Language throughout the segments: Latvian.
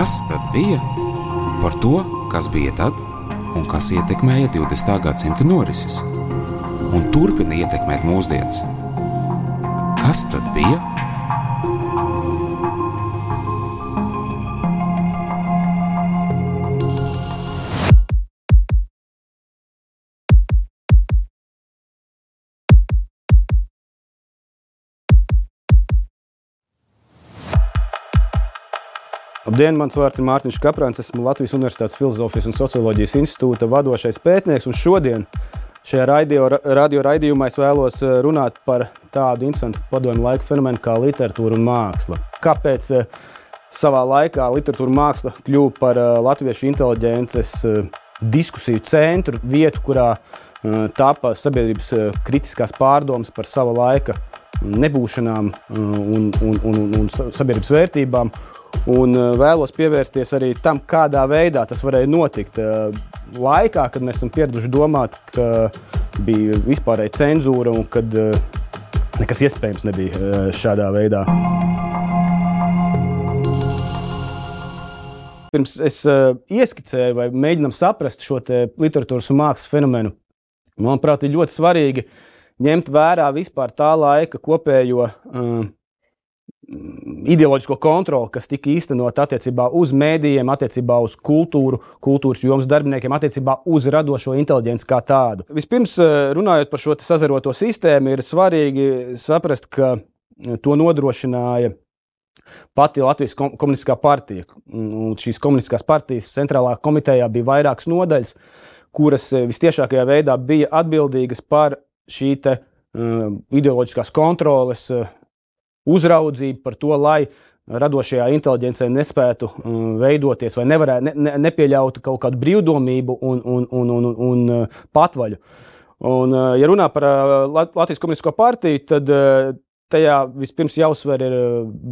Kas tad bija? Par to, kas bija tad un kas ietekmēja 20. gadsimta norises un turpina ietekmēt mūsdienas. Kas tad bija? Labdien, mans vārds ir Mārtiņš Kaprāns. Esmu Latvijas Universitātes Filozofijas un Socioloģijas institūta vadošais pētnieks. Šodien šajā radio, radio raidījumā es vēlos eh, runāt par tādu interesantu padomu laiku fenomenu kā literatūra un māksla. Kāpēc eh, savā laikā literatūra un māksla kļuva par eh, latviešu inteliģences diskusiju centru, vietu, kurā tapa sabiedrības kritiskās pārdomas par sava laika nebūšanām un, un, un, un sabiedrības vērtībām. Un eh, vēlos pievērsties arī tam, kādā veidā tas varēja notikt. Eh, laikā, kad mēs esam pieraduši domāt, ka bija vispārēja cenzūra un kad eh, nekas iespējams nebija šādā veidā. Pirms es ieskicēju, vai mēģinām saprast šo literatūras un mākslas fenomenu, manuprāt, ir ļoti svarīgi ņemt vērā vispār tā laika kopējo uh, ideoloģisko kontroli, kas tika īstenota attiecībā uz mēdījiem, attiecībā uz kultūru, kultūras jomas darbiniekiem, attiecībā uz radošo inteligenci kā tādu. Vispirms, eh, runājot par šo sazaroto sistēmu, ir svarīgi saprast, ka eh, to nodrošināja pati Latvijas komunistiskā partija. Un šīs komunistiskās partijas centrālā komitejā bija vairākas nodaļas, kuras eh, visciešākajā veidā bija atbildīgas par šī te, uh, ideoloģiskās kontroles uh, uzraudzību par to, lai radošajā inteligencē nespētu um, veidoties vai nevarētu, ne, ne, nepieļautu kaut kādu brīvdomību un, un, un, un, un uh, patvaļu. Un, uh, ja runā par uh, Latvijas Komunistisko partiju, tad uh, tajā vispirms jāuzsver ir,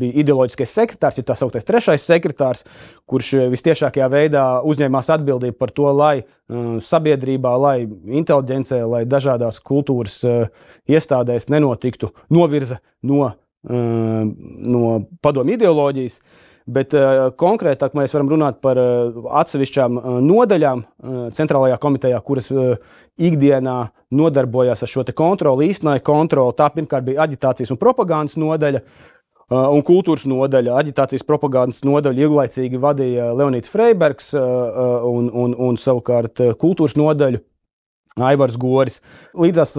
bija ideoloģiskais sekretārs, ir tā sauktais trešais sekretārs, kurš visciešākajā veidā uzņēmās atbildību par to, lai uh, sabiedrībā, lai inteligencē, lai dažādās kultūras iestādēs nenotiktu novirza no no padomu ideoloģijas. Bet uh, konkrētāk mēs varam runāt par uh, atsevišķām uh, nodaļām centrālajā komitejā, kuras ikdienā nodarbojās ar šo kontroli, īstenoja kontroli. Tā pirmkārt bija aģitācijas un propagandas nodaļa. Un kultūras nodaļa, aģitācijas propagandas nodaļa ilglaicīgi vadīja Leonīds Freibergs, un, un, un savukārt kultūras nodaļu Aivars Goris. Līdzās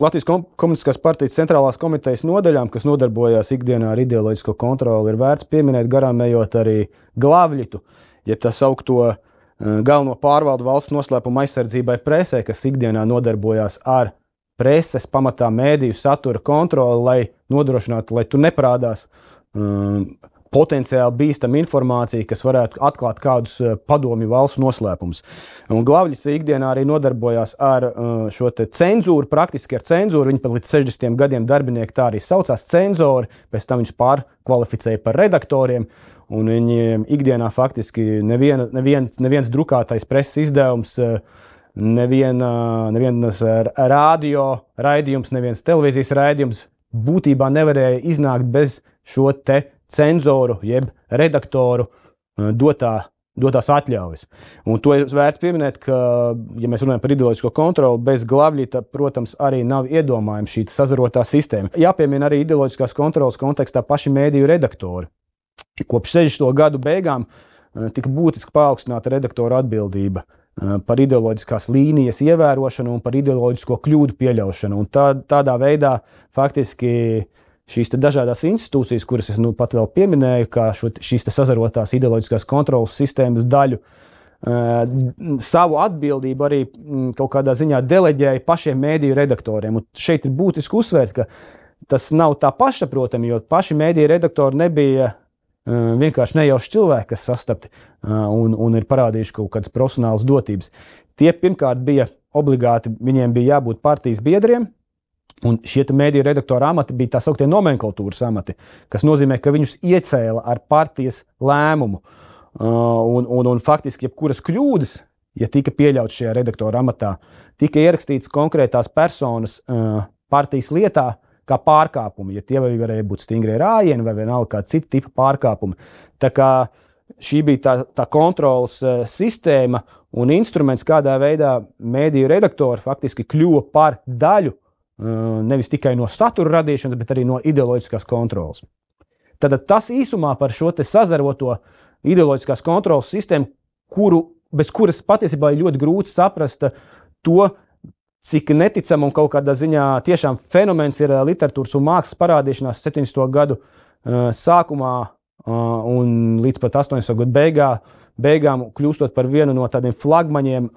Latvijas Komunistiskās partijas centrālās komitejas nodaļām, kas nodarbojās ikdienā ar ideoloģisko kontroli, ir vērts pieminēt garām ejot arī glābļitu, jeb tā saukto uh, galveno pārvaldu valsts noslēpuma aizsardzībai presē, kas ikdienā nodarbojās ar preses pamatā mēdīju satura kontroli, lai nodrošinātu, lai tu neprādās um, potenciāli bīstama informācija, kas varētu atklāt kādus eh, padomju valsts noslēpumus. Glavļs ikdienā arī nodarbojās ar eh, šo cenzūru, praktiski ar cenzūru. Viņi pat līdz 60 gadiem darbinieki tā arī saucās cenzori, pēc tam viņus pārkvalificēja par redaktoriem. Un viņiem ikdienā faktiski neviena, neviens, neviens drukātais preses izdevums, eh, neviena, nevienas radio raidījums, neviens televīzijas raidījums būtībā nevarēja iznākt bez šo te cenzoru, jeb redaktoru eh, dotā, dotās atļaujas. Un to ir vērts pieminēt, ka, ja mēs runājam par ideoloģisko kontroli, bez glābļa, protams, arī nav iedomājama šī sazarotā sistēma. Jāpiemina arī ideoloģiskās kontrolas kontekstā paši mēdīju redaktori. Kopš 60. gadu beigām eh, tika būtiski paaugstināta redaktora atbildība eh, par ideoloģiskās līnijas ievērošanu un par ideoloģisko kļūdu pieļaušanu. Un tā, tādā veidā faktiski uh, šīs dažādas institūcijas, kuras es nu pat vēl pieminēju, kā šo, šīs sazarotās ideoloģiskās kontrolas sistēmas daļu, savu atbildību arī kaut kādā ziņā deleģēja pašiem mēdīju redaktoriem. Un šeit ir būtiski uzsvērt, ka tas nav tā pašsaprotami, jo paši mēdīju redaktori nebija vienkārši nejauši cilvēki, kas sastapti un, un ir parādījuši kaut kādas profesionālas dotības. Tie pirmkārt bija obligāti, viņiem bija jābūt partijas biedriem, Un šie mēdīju redaktora amati bija tā sauktie nomenklatūras amati, kas nozīmē, ka viņus iecēla ar partijas lēmumu. Uh, un, un, un faktiski jebkuras kļūdas, ja tika pieļauts šajā redaktora amatā, tika ierakstīts konkrētās personas uh, partijas lietā kā pārkāpumi. Ja tie varēja būt stingri rājieni vai vienalga kāda cita tipa pārkāpumi. Tā kā šī bija tā, tā kontrolas sistēma un instruments, kādā veidā mēdīju redaktori faktiski kļuva par daļu nevis tikai no satura radīšanas, bet arī no ideoloģiskās kontrolas. Tad tas īsumā par šo sazaroto ideoloģiskās kontrolas sistēmu, kuru, bez kuras patiesībā ir ļoti grūti saprast to, cik neticama un kaut kādā ziņā tiešām fenomens ir literatūras un mākslas parādīšanās 70. gadu sākumā un līdz pat 80. gadu beigā, beigām, kļūstot par vienu no tādiem flagmaņiem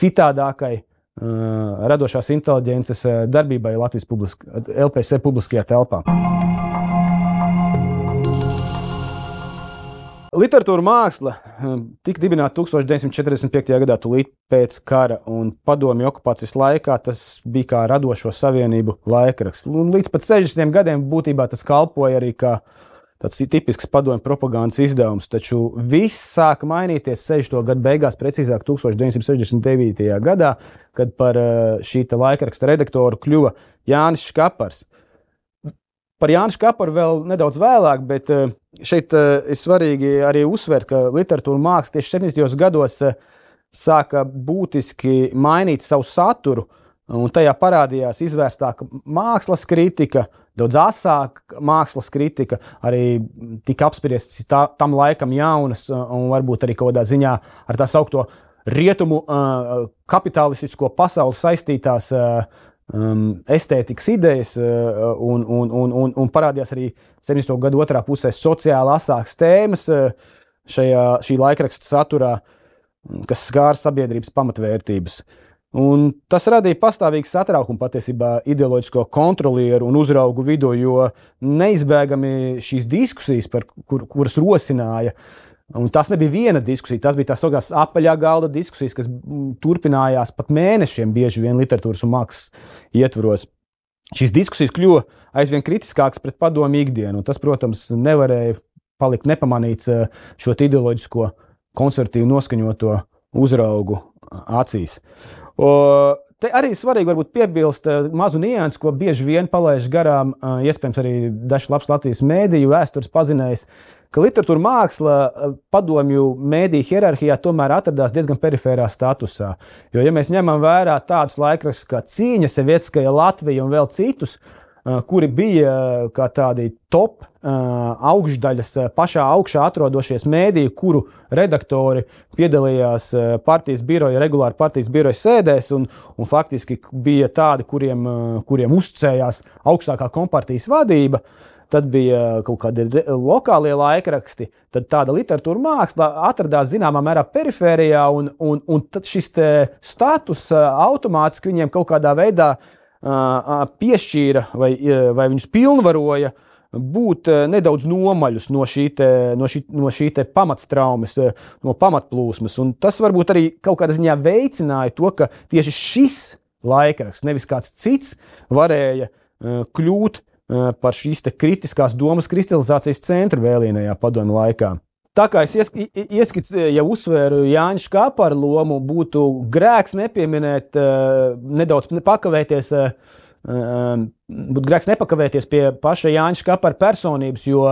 citādākai radošās inteliģences darbībai Latvijas publisk LPC publiskajā telpā. Literatūra māksla hm, tika dibināta 1945. gadā, tūlīt pēc kara un padomju okupācijas laikā. Tas bija kā radošo savienību laikraksts. Un līdz pat 60 gadiem būtībā tas kalpoja arī kā tāds tipisks padomju propagandas izdevums. Taču viss sāka mainīties 60. gadu beigās, precīzāk 1969. gadā, kad par eh, šī laikraksta redaktoru kļuva Jānis Škapars. Par Jānis Kaparu vēl nedaudz vēlāk, bet eh, šeit eh, ir svarīgi arī uzsvērt, ka literatūra māksla tieši 70. gados sāka būtiski mainīt savu saturu, un tajā parādījās izvērstāka mākslas kritika, daudz asāka mākslas kritika, arī tika apspriestas tam laikam jaunas, un varbūt arī kaut kādā ziņā ar tā saukto rietumu kapitalistisko pasauli saistītās um, estētikas idejas, uh, un, un, un, un, un parādījās arī 70. gada otrā pusē sociāli asākas tēmas uh, šajā, šī laikraksta saturā, kas skāra sabiedrības pamatvērtības. Un tas radīja pastāvīgu satraukumu patiesībā ideoloģisko kontrolieru un uzraugu vidū, jo neizbēgami šīs diskusijas, kur, kuras rosināja Un tas nebija viena diskusija, tas bija tā sauktās apaļā galda diskusijas, kas turpinājās pat mēnešiem, bieži vien literatūras un mākslas ietvaros. Šīs diskusijas kļuva aizvien kritiskākas pret padomu ikdienu, un tas, protams, nevarēja palikt nepamanīts eh, šo ideoloģisko, konservatīvu noskaņoto uzraugu acīs. O, Te arī svarīgi varbūt piebilst eh, mazu niansu, ko bieži vien palaiž garām, eh, iespējams, arī dažs labs Latvijas mēdīju vēstures pazinējs, ka literatūra māksla eh, padomju mēdīju hierarhijā tomēr atradās diezgan perifērā statusā. Jo, ja mēs ņemam vērā tādus laikrakstus kā Cīņa, Sevietskaja, Latvija un vēl citus, kuri bija kā tādi top augšdaļas, pašā augšā atrodošies mēdīji, kuru redaktori piedalījās partijas biroja, regulāri partijas biroja sēdēs, un, un faktiski bija tādi, kuriem, kuriem uzticējās augstākā kompartijas vadība. Uh, tad bija kaut kādi lokālie laikraksti, tad tāda literatūra māksla atradās zināmā mērā perifērijā, un, un, un šis status automātiski viņiem kaut kādā veidā piešķīra vai, vai viņus pilnvaroja būt nedaudz nomaļus no šī, te, no šī, no šī pamatstraumes, no pamatplūsmas. Un tas varbūt arī kaut kādā ziņā veicināja to, ka tieši šis laikraksts, nevis kāds cits, varēja kļūt par šīs kritiskās domas kristalizācijas centru vēlīnajā padomu laikā. Tā kā es ieskicēju, ja uzsvēru Jāņa Škāpara lomu, būtu grēks nepieminēt, eh, nedaudz pakavēties, eh, būtu grēks nepakavēties pie paša Jāņa Škāpara personības, jo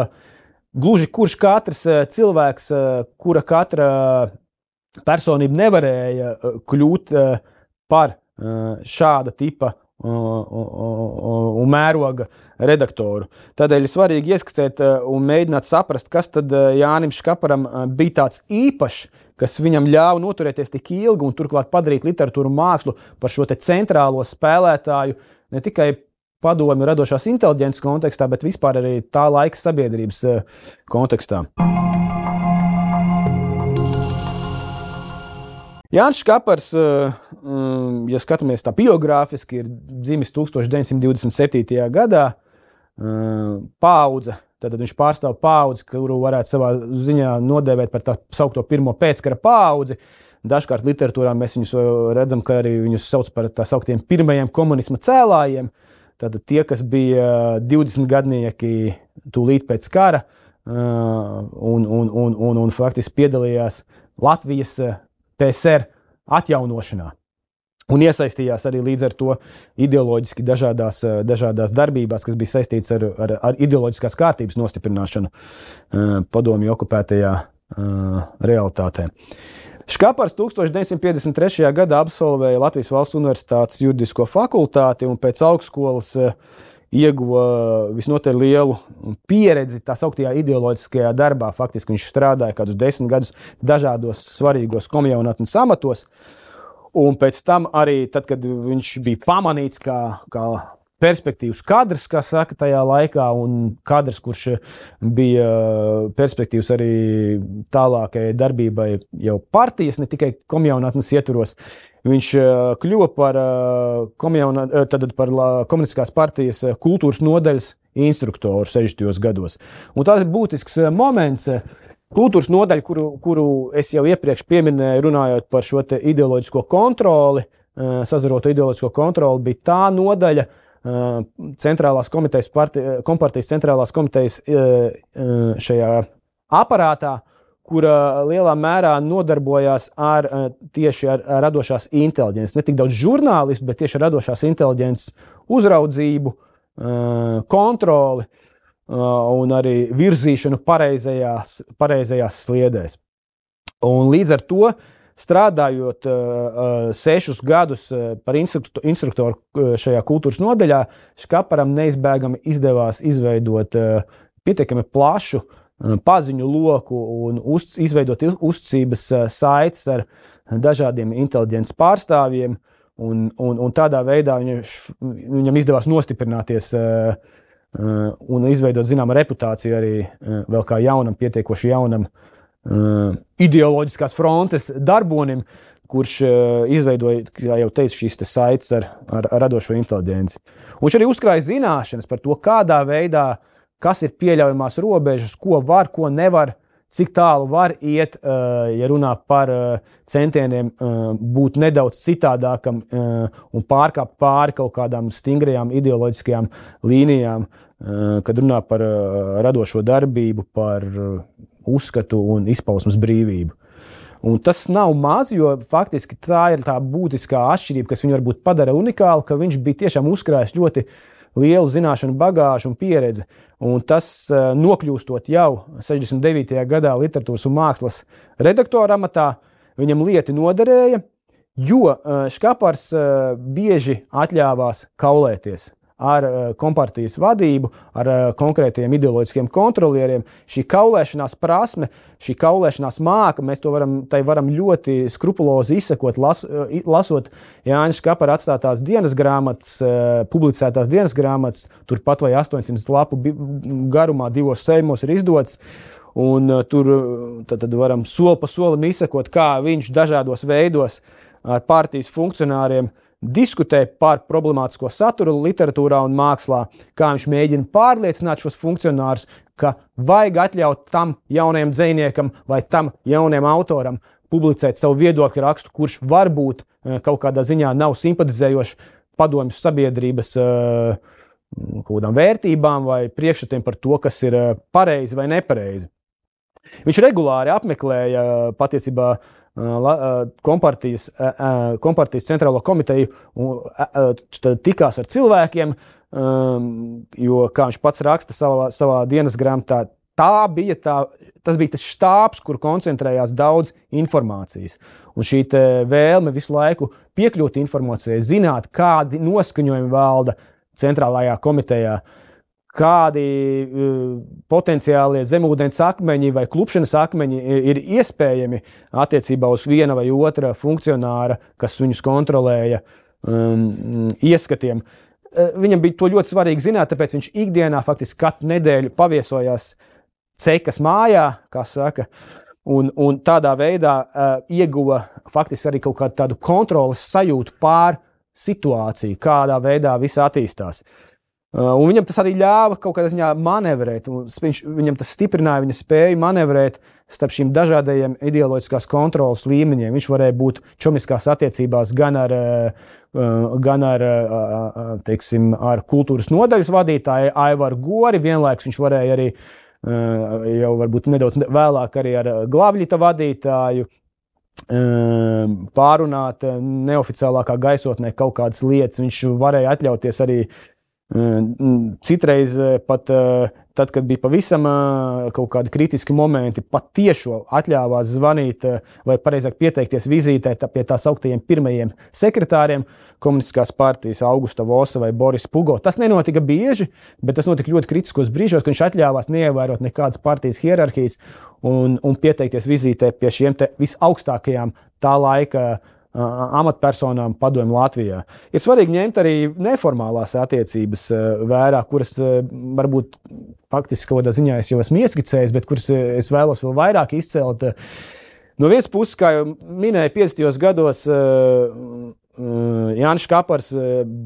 gluži kurš katrs cilvēks, kura katra personība nevarēja kļūt par šāda tipa un mēroga redaktoru. Tādēļ ir svarīgi ieskicēt eh, un mēģināt saprast, kas tad eh, Jānis Škaparam eh, bija tāds īpašs, kas viņam ļāva noturēties tik ilgi un turklāt padarīt literatūru mākslu par šo centrālo spēlētāju ne tikai padomju radošās inteliģences kontekstā, bet vispār arī tā laika sabiedrības kontekstā. Jānis Kapars, mm, ja skatāmies tā biogrāfiski, ir dzimis 1927. gadā. Eh, paudze, tad viņš pārstāv paudzi, kuru varētu savā ziņā nodēvēt par tā saucamo pirmo pēckara paudzi. Dažkārt literatūrā mēs viņus redzam, ka arī viņus sauc par tā sauktiem pirmajiem komunisma cēlājiem. Tad tie, kas bija 20 gadnieki tūlīt pēc kara eh, un, un, un, un, un faktiski piedalījās Latvijas PSR atjaunošanā. Un iesaistījās arī līdz ar to ideoloģiski dažādās, eh, dažādās darbībās, kas bija saistītas ar, ar, ar ideoloģiskās kārtības nostiprināšanu eh, padomju okupētajā uh, realitātē. Škapars 1953. gadā absolvēja Latvijas Valsts Universitātes juridisko fakultāti un pēc augstskolas ieguva visnotaļ lielu pieredzi tā sauktajā ideoloģiskajā darbā. Faktiski viņš strādāja kādus desmit gadus dažādos svarīgos komjaunatnes amatos. Un pēc tam arī, tad, kad viņš bija pamanīts kā, kā perspektīvs kadrs, kā saka, tajā laikā, un kadrs, kurš bija perspektīvs arī tālākajai darbībai jau partijas, ne tikai komjaunatnes ietvaros. Viņš kļuva par, komjauna, tad, par komunistiskās partijas kultūras nodaļas instruktoru 60. gados. Un tas ir būtisks moments. Kultūras nodaļa, kuru, kuru es jau iepriekš pieminēju, runājot par šo ideoloģisko kontroli, sazaroto ideoloģisko kontroli, bija tā nodaļa, uh, centrālās komitejas, parti, kompartijas centrālās komitejas šajā aparātā, kura lielā mērā nodarbojās ar tieši ar radošās inteliģences, ne tik daudz žurnālistu, bet tieši radošās inteliģences uzraudzību, kontroli un arī virzīšanu pareizajās, pareizajās sliedēs. Un līdz ar to uh, strādājot uh, sešus gadus par instruktoru šajā kultūras nodaļā, Škaparam neizbēgami izdevās izveidot uh, pietiekami plašu uh, paziņu loku un uz, izveidot uzticības uh, saites ar dažādiem inteliģences pārstāvjiem. Un, un, un tādā veidā viņam, viņam izdevās nostiprināties uh, uh, un izveidot zināmu reputāciju arī uh, vēl kā jaunam, pietiekoši jaunam uh, ideoloģiskās frontes darbonim, kurš izveidoja, kā jau teicu, šīs te saites ar, ar, ar radošo inteligenci. Viņš arī uzkrāja zināšanas par to, kādā veidā, kas ir pieļaujamās robežas, ko var, ko nevar, cik tālu var iet, ja runā par centieniem būt nedaudz citādākam un pārkāpt pāri kaut kādām stingrajām ideoloģiskajām līnijām, kad runā par uh, radošo darbību, par uh, uzskatu un izpausmes brīvību. Un tas nav maz, jo faktiski tā ir tā būtiskā atšķirība, kas viņu varbūt padara unikālu, ka viņš bija tiešām uzkrājis ļoti lielu zināšanu bagāžu un pieredzi. Un tas, eh, nokļūstot jau 69. gadā literatūras un mākslas redaktora amatā, viņam lieti noderēja, jo eh, Škapars eh, bieži atļāvās kaulēties ar uh, kompartijas vadību, ar uh, konkrētiem ideoloģiskiem kontrolieriem. Šī kaulēšanās prasme, šī kaulēšanās māka, mēs to varam, varam ļoti skrupulozi izsekot, las, uh, lasot Jānis Kapara atstātās dienas grāmatas, publicētās dienas grāmatas, turpat vai 800 lapu garumā, divos sejmos ir izdots. Un, tur tad, tad varam soli pa solim izsekot, kā viņš dažādos veidos ar partijas funkcionāriem uh, diskutē par problemātisko saturu literatūrā un mākslā, kā viņš mēģina pārliecināt šos funkcionārus, ka vajag atļaut tam jaunajam dziniekam vai tam jaunajam autoram publicēt savu viedokļu rakstu, kurš varbūt eh, kaut kādā ziņā nav simpatizējošs padomju sabiedrības uh, kādām vērtībām vai priekšstatiem par to, kas ir uh, pareizi vai nepareizi. Viņš regulāri apmeklēja patiesībā uh, kompartijas, kompartijas centrālo komiteju tikās ar cilvēkiem, jo, kā viņš pats raksta savā, savā dienas grāmatā, tā bija tā, tas bija tas štābs, kur koncentrējās daudz informācijas. Un šī vēlme visu laiku piekļūt informācijai, zināt, kādi noskaņojumi valda centrālajā komitejā, uh, kādi uh, potenciālie zemūdens akmeņi vai klupšanas akmeņi ir iespējami attiecībā uz viena vai otra funkcionāra, kas viņus kontrolēja, um, ieskatiem. Uh, viņam bija to ļoti svarīgi zināt, tāpēc viņš ikdienā faktiski katru nedēļu paviesojās cekas mājā, kā saka, un, un tādā veidā uh, ieguva faktiski arī kaut kādu kontrolas sajūtu pār situāciju, kādā veidā viss attīstās. Uh, un viņam tas arī ļāva kaut kādā ziņā manevrēt. Viņš, viņam tas stiprināja viņa spēju manevrēt starp šīm dažādajiem ideoloģiskās kontrolas līmeņiem. Viņš varēja būt čomiskās attiecībās gan ar, uh, uh, gan ar, teiksim, ar kultūras nodaļas vadītāju Aivaru Gori, vienlaikus viņš varēja arī jau varbūt nedaudz vēlāk arī ar Glavļita vadītāju pārunāt neoficiālākā gaisotnē kaut kādas lietas. Viņš varēja atļauties arī uh, Citreiz pat tad, kad bija pavisam kaut kādi kritiski momenti, pat tiešo atļāvās zvanīt vai, pareizāk, pieteikties vizītē pie tā sauktajiem pirmajiem sekretāriem komunistiskās partijas Augusta Vosa vai Boris Pugo. Tas nenotika bieži, bet tas notika ļoti kritiskos brīžos, kad viņš atļāvās neievērot nekādas partijas hierarhijas un, un pieteikties vizītē pie šiem visaugstākajām tā laika amatpersonām padomju Latvijā. Ir svarīgi ņemt arī neformālās attiecības vērā, kuras varbūt faktiski kaut kādā ziņā es jau esmu ieskicējis, bet kuras es vēlos vēl vairāk izcelt. No vienas puses, kā jau minēju, 50. gados Jānis Kapars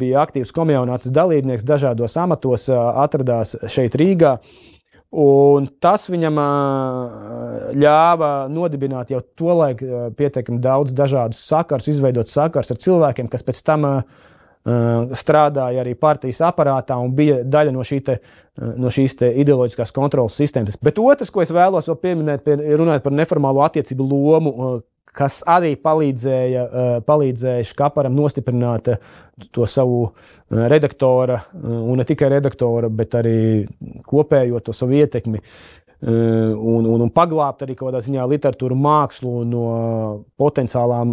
bija aktīvs komjaunotas dalībnieks dažādos amatos, atradās šeit Rīgā. Un tas viņam ļāva nodibināt jau tolaik pietiekami daudz dažādu sakarus, izveidot sakarus ar cilvēkiem, kas pēc tam strādāja arī partijas aparātā un bija daļa no, šī te, no šīs ideoloģiskās kontrolas sistēmas. Bet otrs, ko es vēlos vēl pieminēt, ir runāt par neformālo attiecību lomu, kas arī palīdzēja, eh, palīdzēja Škaparam nostiprināt eh, to savu eh, redaktora, un ne tikai redaktora, bet arī kopējo to savu ietekmi. Un, un, un paglābt arī kaut kādā ziņā literatūru mākslu no potenciālām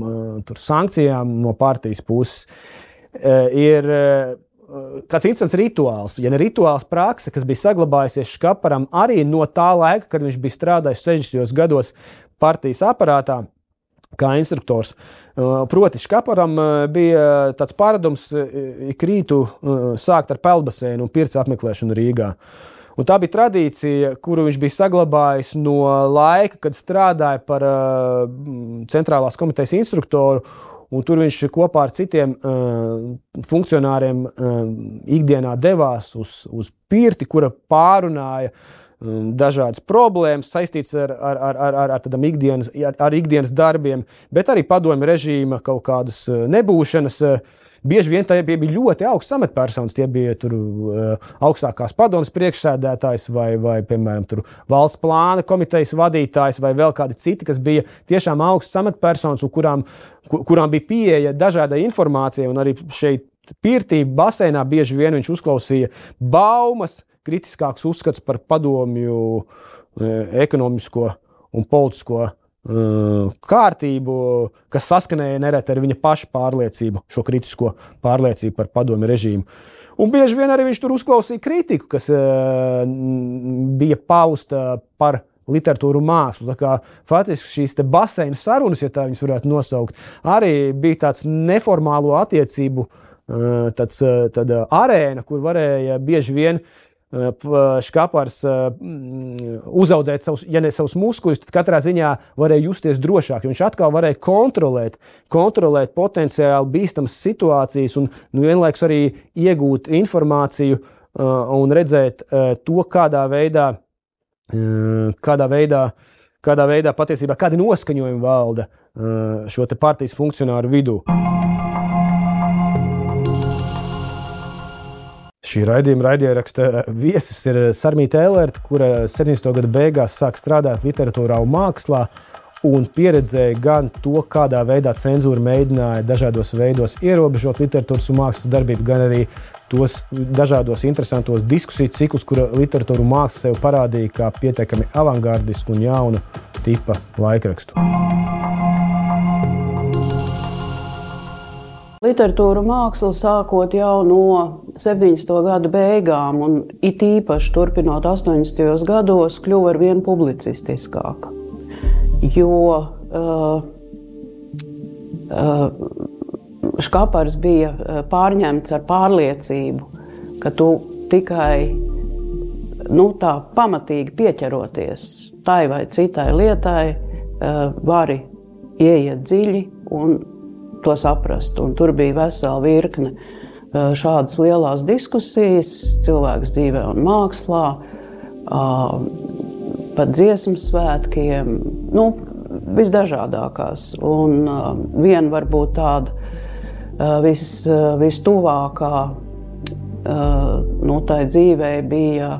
sankcijām no partijas puses. Ir kāds interesants rituāls, ja ne rituāls prakse, kas bija saglabājusies Škaparam arī no tā laika, kad viņš bija strādājis 60. gados partijas aparātā kā instruktors. Uh, proti, Škaparam uh, bija tāds paradums uh, ik rītu sākt ar peldbaseinu un pirts apmeklēšanu Rīgā. Un tā bija tradīcija, kuru viņš bija saglabājis no laika, kad strādāja par centrālās komitejas instruktoru. Un tur viņš kopā ar citiem uh, funkcionāriem uh, ikdienā devās uz, uz pirti, kura pārunāja uh, dažādas problēmas saistītas ar, ar, ar, ar, ar, ikdienas, ar, ar ikdienas darbiem, bet arī padomju režīma kaut kādas uh, nebūšanas. Uh, bieži vien tie bija ļoti augsts amatpersonas. Tie bija tur, uh, augstākās padomas priekšsēdētājs vai, vai piemēram, valsts plāna komitejas vadītājs vai vēl kādi citi, kas bija tiešām augsts amatpersonas kurām, kur, kurām bija pieeja dažādai informācijai. Arī šeit Pirtība basēnā bieži vien viņš uzklausīja baumas, kritiskāks uzskats par padomju e, ekonomisko un politisko e, kārtību, kas saskanēja nereti ar viņa paša pārliecību, šo kritisko pārliecību par padomju režīmu. Un bieži vien arī viņš tur uzklausīja kritiku, kas e, bija pausta par literatūru mākslu. Faktiski šīs baseina sarunas, ja tā viņas varētu nosaukt, arī bija tāds neformālo attiecību tāds, tāda arēna, kur varēja bieži vien uh, Škapars uzaudzēt savus, ja ne savus muskuļus, tad katrā ziņā varēja justies drošāk. Viņš atkal varēja kontrolēt, kontrolēt potenciāli bīstamas situācijas un nu, vienlaikus arī iegūt informāciju un redzēt to, kādā veidā, kādā veidā, kādā veidā patiesībā kādi noskaņojumi valda šo partijas funkcionāru vidū. Šī raidījuma raidieraksta viesis ir Sarmīta Elērta, kura 70. gada beigās sāk strādāt literatūrā un mākslā. Un pieredzēja gan to, kādā veidā cenzūra mēģināja dažādos veidos ierobežot literatūras un mākslas darbību, gan arī tos dažādos interesantos diskusiju ciklus, kura literatūra un māksla sev parādīja kā pietiekami avangardisku un jaunu tipa laikrakstu. Literatūra māksla sākot jau no 70. gadu beigām, un it īpaši turpinot 80. gados, kļuva ar vien publicistiskāka. Jo uh, uh, Škapars bija uh, pārņemts ar pārliecību, ka tu tikai nu, tā pamatīgi pieķeroties tai vai citai lietai, uh, vari ieiet dziļi un to saprast. Un tur bija vesela virkne šādas lielas diskusijas, cilvēks dzīvē un mākslā, pat dziesmu svētkiem, nu, visdažādākās. Un viena varbūt tāda vis, vistuvākā nu, tai dzīvē bija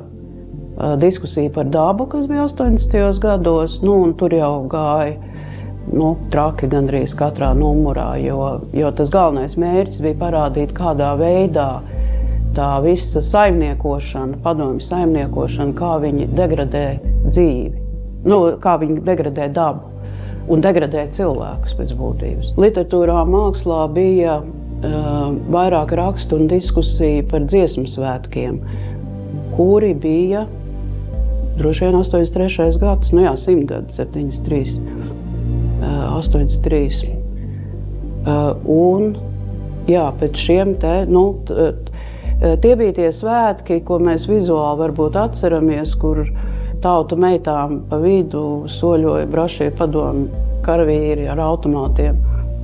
diskusija par dabu, kas bija 80. gados. Nu, tur jau gāja nu, traki gandrīz katrā numurā, jo, jo tas galvenais mērķis bija parādīt, kādā veidā tā visa saimniekošana, padomju saimniekošana, kā viņi degradē dzīvi, nu, kā viņi degradē dabu un degradē cilvēkus pēc būtības. Literatūrā, mākslā bija uh, vairāk rakstu un diskusiju par dziesmu svētkiem, kuri bija droši vien 83. gads, nu jā, 100 gadi, 73, uh, 83. Uh, un jā, pēc šiem te, nu, tie bija tie svētki, ko mēs vizuāli varbūt atceramies, kur tautu meitām pa vidu soļoja brašie padomu karavīri ar automātiem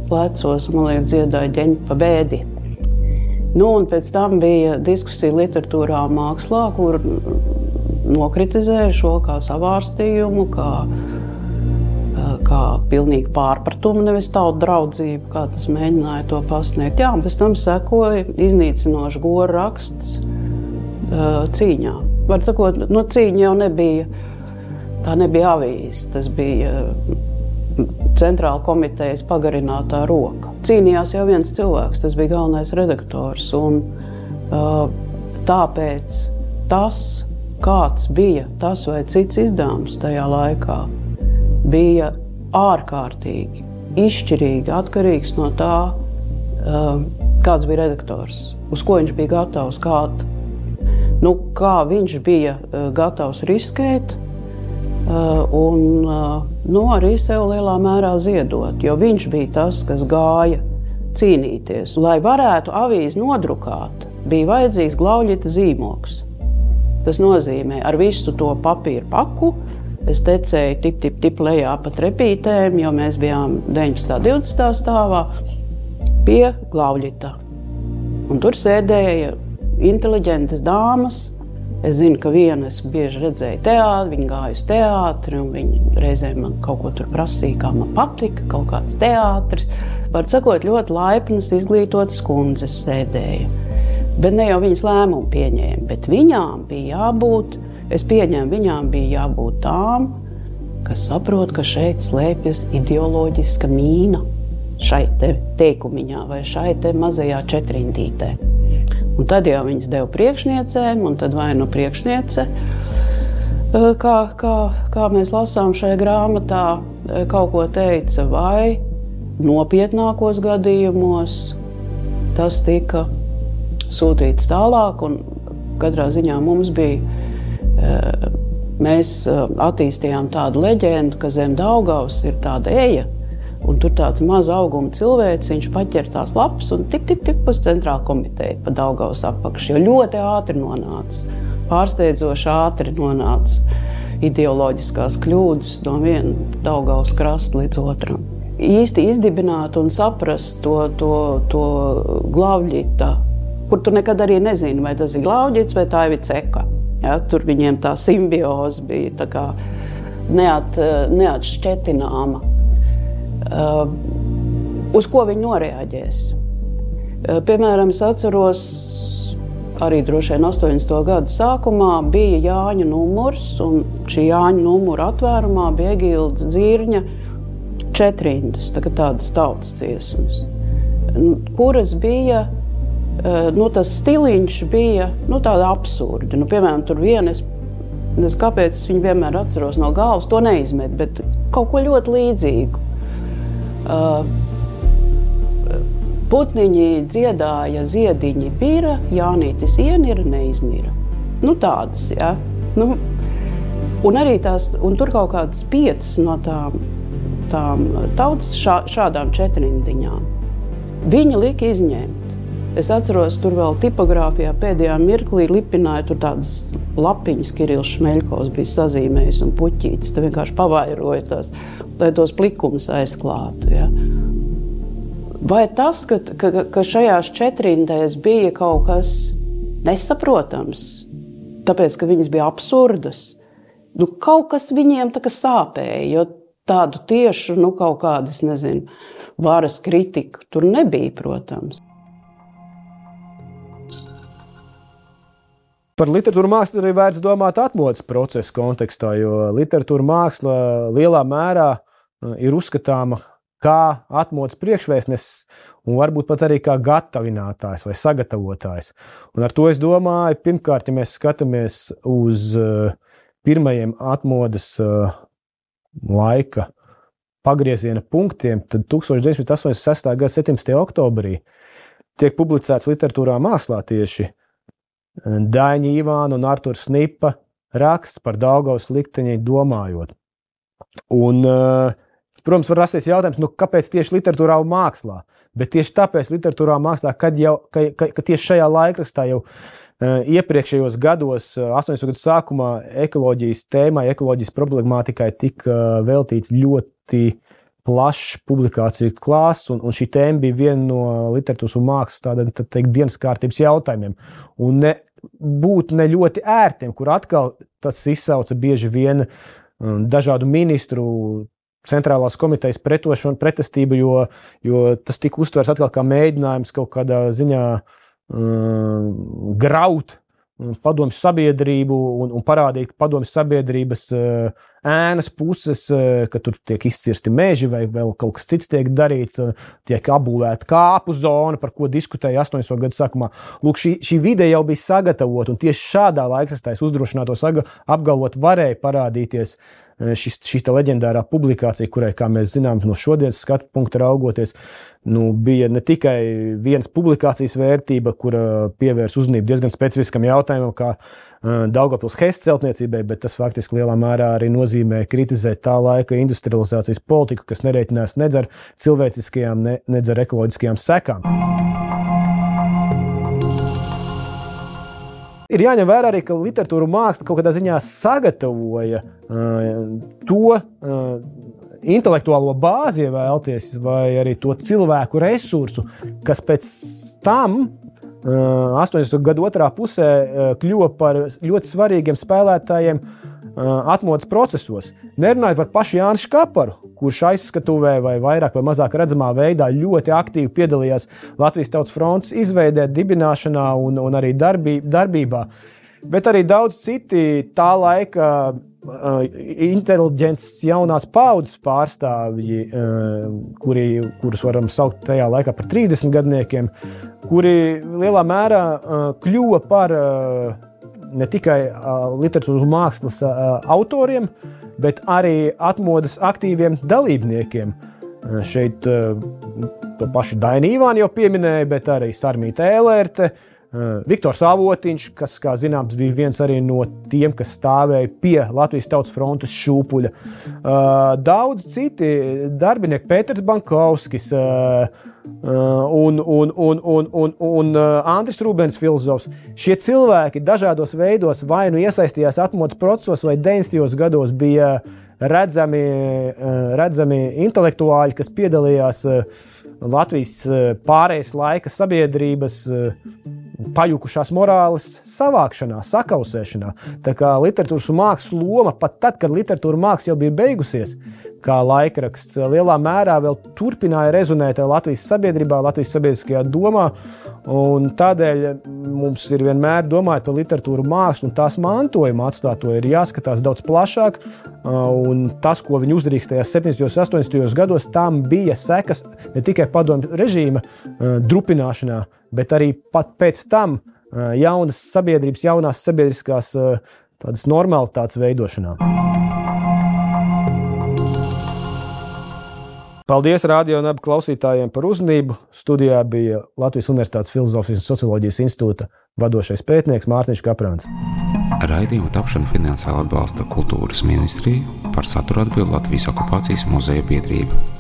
plecos, man liekas, dziedāja ģeņu pa bēdi. Nu, un pēc tam bija diskusija literatūrā mākslā, kur nokritizēja šo kā savārstījumu, kā kā pilnīgi pārpratumu, nevis tautu draudzību, kā tas mēģināja to pasniegt. Jā, un pēc tam sekoja iznīcinošs goru raksts cīņā. Var sakot, nu, cīņa jau nebija, tā nebija avīze, tas bija centrāla komitejas pagarinātā roka. Cīnījās jau viens cilvēks, tas bija galvenais redaktors. Un, tāpēc tas, kāds bija tas vai cits izdevums tajā laikā, bija ārkārtīgi, izšķirīgi atkarīgs no tā, um, kāds bija redaktors, uz ko viņš bija gatavs, kād, nu, kā viņš bija uh, gatavs riskēt. Uh, un uh, nu, arī sev lielā mērā ziedot, jo viņš bija tas, kas gāja cīnīties. Lai varētu avīzi nodrukāt, bija vajadzīgs glauģita zīmoks. Tas nozīmē ar visu to papīra paku, Es tecēju tip, tip, tip lejā pa trepītēm, jo mēs bijām 19. un 20. stāvā pie Glauļita. Un tur sēdēja inteliģentas dāmas. Es zinu, ka viena es bieži redzēju teātrī, viņa gāja uz teātri, un viņa reizē man kaut ko tur prasīja, kā man patika, kaut kāds teātris. Var sakot, ļoti laipnas, izglītotas kundzes sēdēja. Bet ne jau viņas lēmumu pieņēma, bet viņām bija jābūt Es pieņēmu, viņām bija jābūt tām, kas saprot, ka šeit slēpjas ideoloģiska mīna šai te teikumiņā vai šai te mazajā četrindītē. Un tad jau viņas deva priekšniecēm, un tad vai nu priekšniece, eh, kā, kā, kā mēs lasām šajā grāmatā, eh, kaut ko teica, vai nopietnākos gadījumos tas tika sūtīts tālāk. Katrā ziņā mums bija mēs attīstījām tādu leģendu, ka zem Daugaus ir tāda eja. Un tur tāds mazs auguma cilvēks, viņš paķer tās lapas un tik, tik, tik uz centrāla komiteja pa Daugaus apakšu. Jo ļoti ātri nonāca, pārsteidzoši ātri nonāca ideoloģiskās kļūdas no viena Daugaus krasta līdz otram. Īsti izdibināt un saprast to, to, to glābļītu, kur tu nekad arī nezini, vai tas ir glābļīts vai tā ir ceka. Ja, tur viņiem tā simbioze bija tā neat, neatšķetināma. Uh, uz ko viņi noreaģēs? Uh, piemēram, es atceros, arī droši vien 80. gada sākumā bija Jāņa numurs, un šī Jāņa numura atvērumā bija Egīls Dzīrņa četrindas, tā tādas tautas dziesmas, kuras bija nu, tas stiliņš bija nu, absurds. Nu, piemēram, tur vienas. Es, kāpēc es viņu vienmēr atceros no galvas, to neizmetu, bet kaut ko ļoti līdzīgu. Uh, Putniņi dziedāja, ziediņi bija, Jānītis ienira, neiznira. Nu, tādas, ja. Nu, un arī tās, un tur kaut kādas piecas no tām, tām tautas šā, šādām četrindiņām. Viņi lika izņemt. Es atceros, tur vēl tipogrāfijā pēdējā mirklī lipināja tādas lapiņas, Kirillis Šmeļkovs bija sazīmējis un puķītis. Tur vienkārši pavairoja tās, lai tos plikumus aizklātu. Ja. Vai tas, ka, ka, ka šajās četrindēs bija kaut kas nesaprotams, tāpēc, ka viņas bija absurdas, nu, kaut kas viņiem tā kā sāpēja, jo tādu tiešu, nu, kaut kādas, nezinu, varas kritiku tur nebija, protams. Par literatūru mākslu arī vērts domāt atmodas procesa kontekstā, jo literatūra māksla lielā mērā uh, ir uzskatāma kā atmodas priekšvēstnesis un varbūt pat arī kā gatavinātājs vai sagatavotājs. Un ar to es domāju, pirmkārt, ja mēs skatāmies uz pirmajiem atmodas laika pagrieziena punktiem, tad 1986. gada 17. oktobrī tiek publicēts literatūrā mākslā tieši Daņa Ivāna un Artur Snipa raksts par Daugavas likteņi domājot. Un, protams, var rasties jautājums, nu, kāpēc tieši literatūrā un mākslā? Bet tieši tāpēc literatūrā un mākslā, kad jau ka, ka, ka tieši šajā laikrakstā jau iepriekšējos gados, 80. gadu sākumā, ekoloģijas tēmai, ekoloģijas problemātikai tika veltīts ļoti plašs publikāciju klāsts, un, un šī tēma bija viena no literatūras un mākslas tādiem tā teikt, dienas kārtības jautājumiem. Un ne, būt ne ļoti ērtiem, kur atkal tas izsauca bieži vien um, dažādu ministru. Centrālās komitejas pretošanu, pretestību, jo, jo tas tika uztverts atkal kā mēģinājums kaut kādā ziņā um, graut padomju sabiedrību un, un parādīt padomju sabiedrības uh, ēnas puses, uh, ka tur tiek izcirsti meži vai vēl kaut kas cits tiek darīts, uh, tiek apbūvēta kāpu zona, par ko diskutēja 80. gadu sākumā. Lūk, šī, šī vide jau bija sagatavota, un tieši šādā laikrakstā es uzdrošinātos apgalvot, varēja parādīties uh, Eh, šis, šī leģendārā publikācija, kurai, kā mēs zinām, no šodienas skatu punkta raugoties, nu, bija ne tikai viens publikācijas vērtība, kura pievērs uzmanību diezgan specifiskam jautājumam, kā uh, Daugopils Hess celtniecībai, bet tas faktiski lielā mērā arī nozīmē kritizēt tā laika industrializācijas politiku, kas nereiķinās nedz ar cilvēciskajām, ne, nedz ar ekoloģiskajām sekām. Ir jāņem vērā arī, ka literatūra māksla kaut kādā ziņā sagatavoja uh, to uh, intelektuālo bāzi, ja vēlaties, vai arī to cilvēku resursu, kas pēc tam 80. gadu otrā pusē kļuva par ļoti svarīgiem spēlētājiem atmodas procesos. Nerunājot par pašu Jānu Škaparu, kurš aizskatuvē vai vairāk vai mazāk redzamā veidā ļoti aktīvi piedalījās Latvijas Tautas frontes izveidē, dibināšanā un, un arī darbī, darbībā. Bet arī daudz citi tā laika uh, inteliģents jaunās paudzes pārstāvji, uh, kuri, kurus varam saukt tajā laikā par 30 gadniekiem, kuri lielā mērā kļuva par ne tikai literatūras mākslas autoriem, bet arī atmodas aktīviem dalībniekiem. Šeit to pašu Dainu Ivānu jau pieminēja, bet arī Sarmīta Ēlērte, Viktors Avotiņš, kas, kā zināms, bija viens no tiem, kas stāvēja pie Latvijas Tautas frontes šūpuļa. Daudz citi darbinieki, Pēters Bankovskis, un, un, un, un, un, un Andris Rūbens, filozofs. Šie cilvēki dažādos veidos vai nu iesaistījās atmodas procesos, vai 90. gados bija redzami, redzami intelektuāļi, kas piedalījās Latvijas pārējais laika sabiedrības pajukušās morāles savākšanā, sakausēšanā. Tā kā literatūras un mākslas loma pat tad, kad literatūra māksla jau bija beigusies, kā laikraksts, lielā mērā vēl turpināja rezonēt Latvijas sabiedrībā, Latvijas sabiedriskajā domā. Un tādēļ mums ir vienmēr domājot par literatūru, mākslu un tās mantojumu atstāto, ir jāskatās daudz plašāk. Un tas, ko viņi uzdarīja tajos 70. un 80. gados, tam bija sekas ne tikai padomju režīma drupināšanā, bet arī pēc tam jaunas sabiedrības, jaunās sabiedriskās tādas normalitātes veidošanā. Paldies radio un abu klausītājiem par uzmanību. Studijā bija Latvijas Universitātes Filozofijas un Socioloģijas institūta vadošais pētnieks Mārtiņš Kaprāns. Raidījumu tapšanu finansiāli atbalsta Kultūras ministrija par saturu atbild Latvijas okupācijas muzeja biedrība.